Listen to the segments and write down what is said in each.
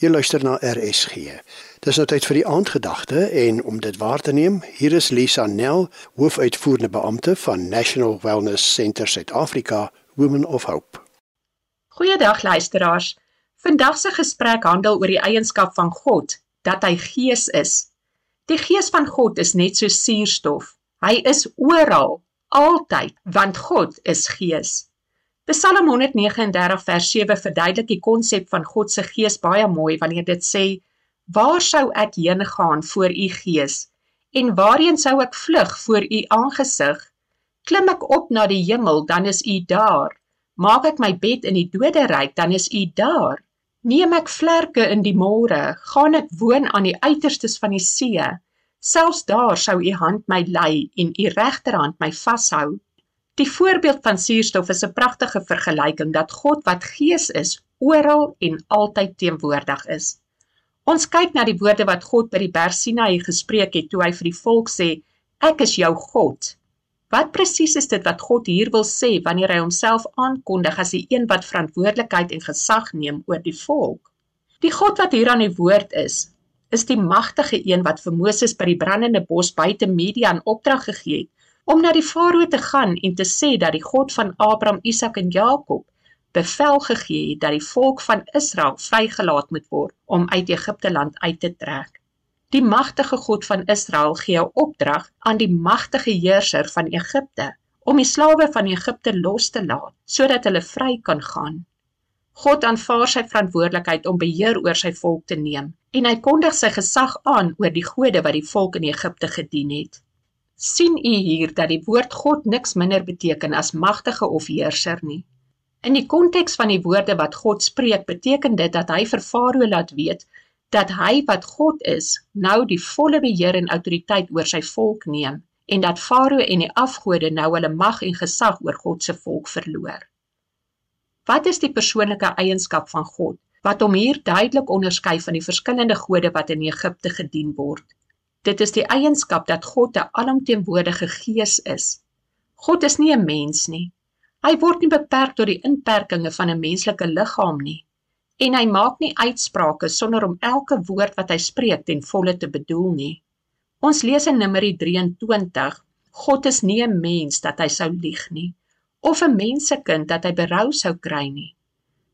Jy luister na RSG. Dis nou tyd vir die aandgedagte en om dit waar te neem, hier is Lisa Nel, hoofuitvoerende beampte van National Wellness Centre Suid-Afrika, Women of Hope. Goeiedag luisteraars. Vandag se gesprek handel oor die eienskap van God, dat hy Gees is. Die Gees van God is net so suurstof. Hy is oral, altyd, want God is Gees. Psalm 139 vers 7 verduidelik die konsep van God se gees baie mooi wanneer dit sê: "Waar sou ek heen gaan voor u gees? En waarheen sou ek vlug voor u aangesig? Klim ek op na die hemel, dan is u daar. Maak ek my bed in die doderyk, dan is u daar. Neem ek vlerke in die môre, gaan ek woon aan die uiterstes van die see, selfs daar sou u hand my lei en u regterhand my vashou." Die voorbeeld van suurstof is 'n pragtige vergelyking dat God wat Gees is, oral en altyd teenwoordig is. Ons kyk na die woorde wat God by die berg Sinai gespreek het toe hy vir die volk sê: "Ek is jou God." Wat presies is dit wat God hier wil sê wanneer hy homself aankondig as die een wat verantwoordelikheid en gesag neem oor die volk? Die God wat hier aan die woord is, is die magtige een wat vir Moses by die brandende bos buite Midian opdrag gegee het om na die farao te gaan en te sê dat die God van Abraham, Isak en Jakob bevel gegee het dat die volk van Israel vrygelaat moet word om uit Egipte land uit te trek. Die magtige God van Israel gee 'n opdrag aan die magtige heerser van Egipte om die slawe van Egipte los te laat sodat hulle vry kan gaan. God aanvaar sy verantwoordelikheid om beheer oor sy volk te neem en hy kondig sy gesag aan oor die gode wat die volk in Egipte gedien het sien u hier dat die woord God niks minder beteken as magtige of heerser nie. In die konteks van die woorde wat God spreek, beteken dit dat hy vir Farao laat weet dat hy wat God is, nou die volle beheer en autoriteit oor sy volk neem en dat Farao en die afgode nou hulle mag en gesag oor God se volk verloor. Wat is die persoonlike eienskap van God wat hom hier duidelik onderskei van die verskillende gode wat in Egipte gedien word? Dit is die eienskap dat God 'n alomteenwoordige Gees is. God is nie 'n mens nie. Hy word nie beperk deur die inperkings van 'n menslike liggaam nie. En hy maak nie uitsprake sonder om elke woord wat hy spreek ten volle te bedoel nie. Ons lees in Numeri 23: God is nie 'n mens dat hy sou lieg nie, of 'n mensekind dat hy berou sou kry nie.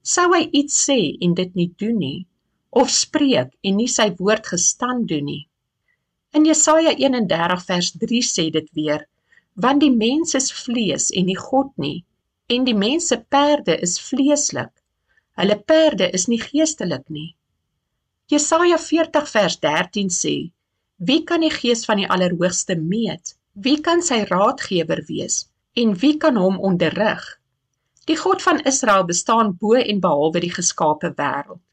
Sou hy iets sê en dit nie doen nie, of spreek en nie sy woord gestand doen nie? In Jesaja 31 vers 3 sê dit weer: Want die mens is vlees en nie God nie, en die mens se perde is vleeslik. Hulle perde is nie geestelik nie. Jesaja 40 vers 13 sê: Wie kan die gees van die Allerhoogste meet? Wie kan sy raadgewer wees? En wie kan hom onderrig? Die God van Israel bestaan bo en behalwe die geskape wêreld.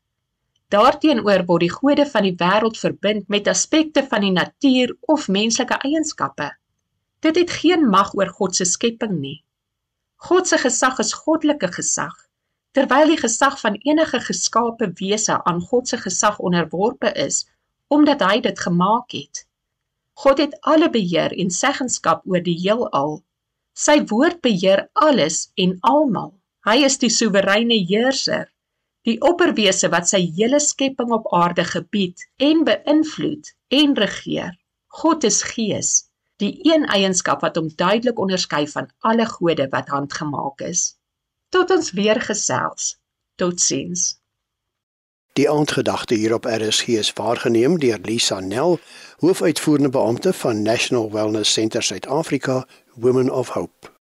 Daarteenoor word die gode van die wêreld verbind met aspekte van die natuur of menslike eienskappe. Dit het geen mag oor God se skepping nie. God se gesag is goddelike gesag, terwyl die gesag van enige geskape wese aan God se gesag onderworpe is omdat hy dit gemaak het. God het alle beheer en seggenskap oor die heelal. Sy woord beheer alles en almal. Hy is die soewereine heerser die opperwese wat sy hele skepping op aarde gebied en beïnvloed en regeer. God is Gees, die een eienskap wat hom duidelik onderskei van alle gode wat handgemaak is. Tot ons weer gesels. Totsiens. Die aandgedagte hier op RSG is waargeneem deur Lisa Nel, hoofuitvoerende beampte van National Wellness Centre Suid-Afrika, Women of Hope.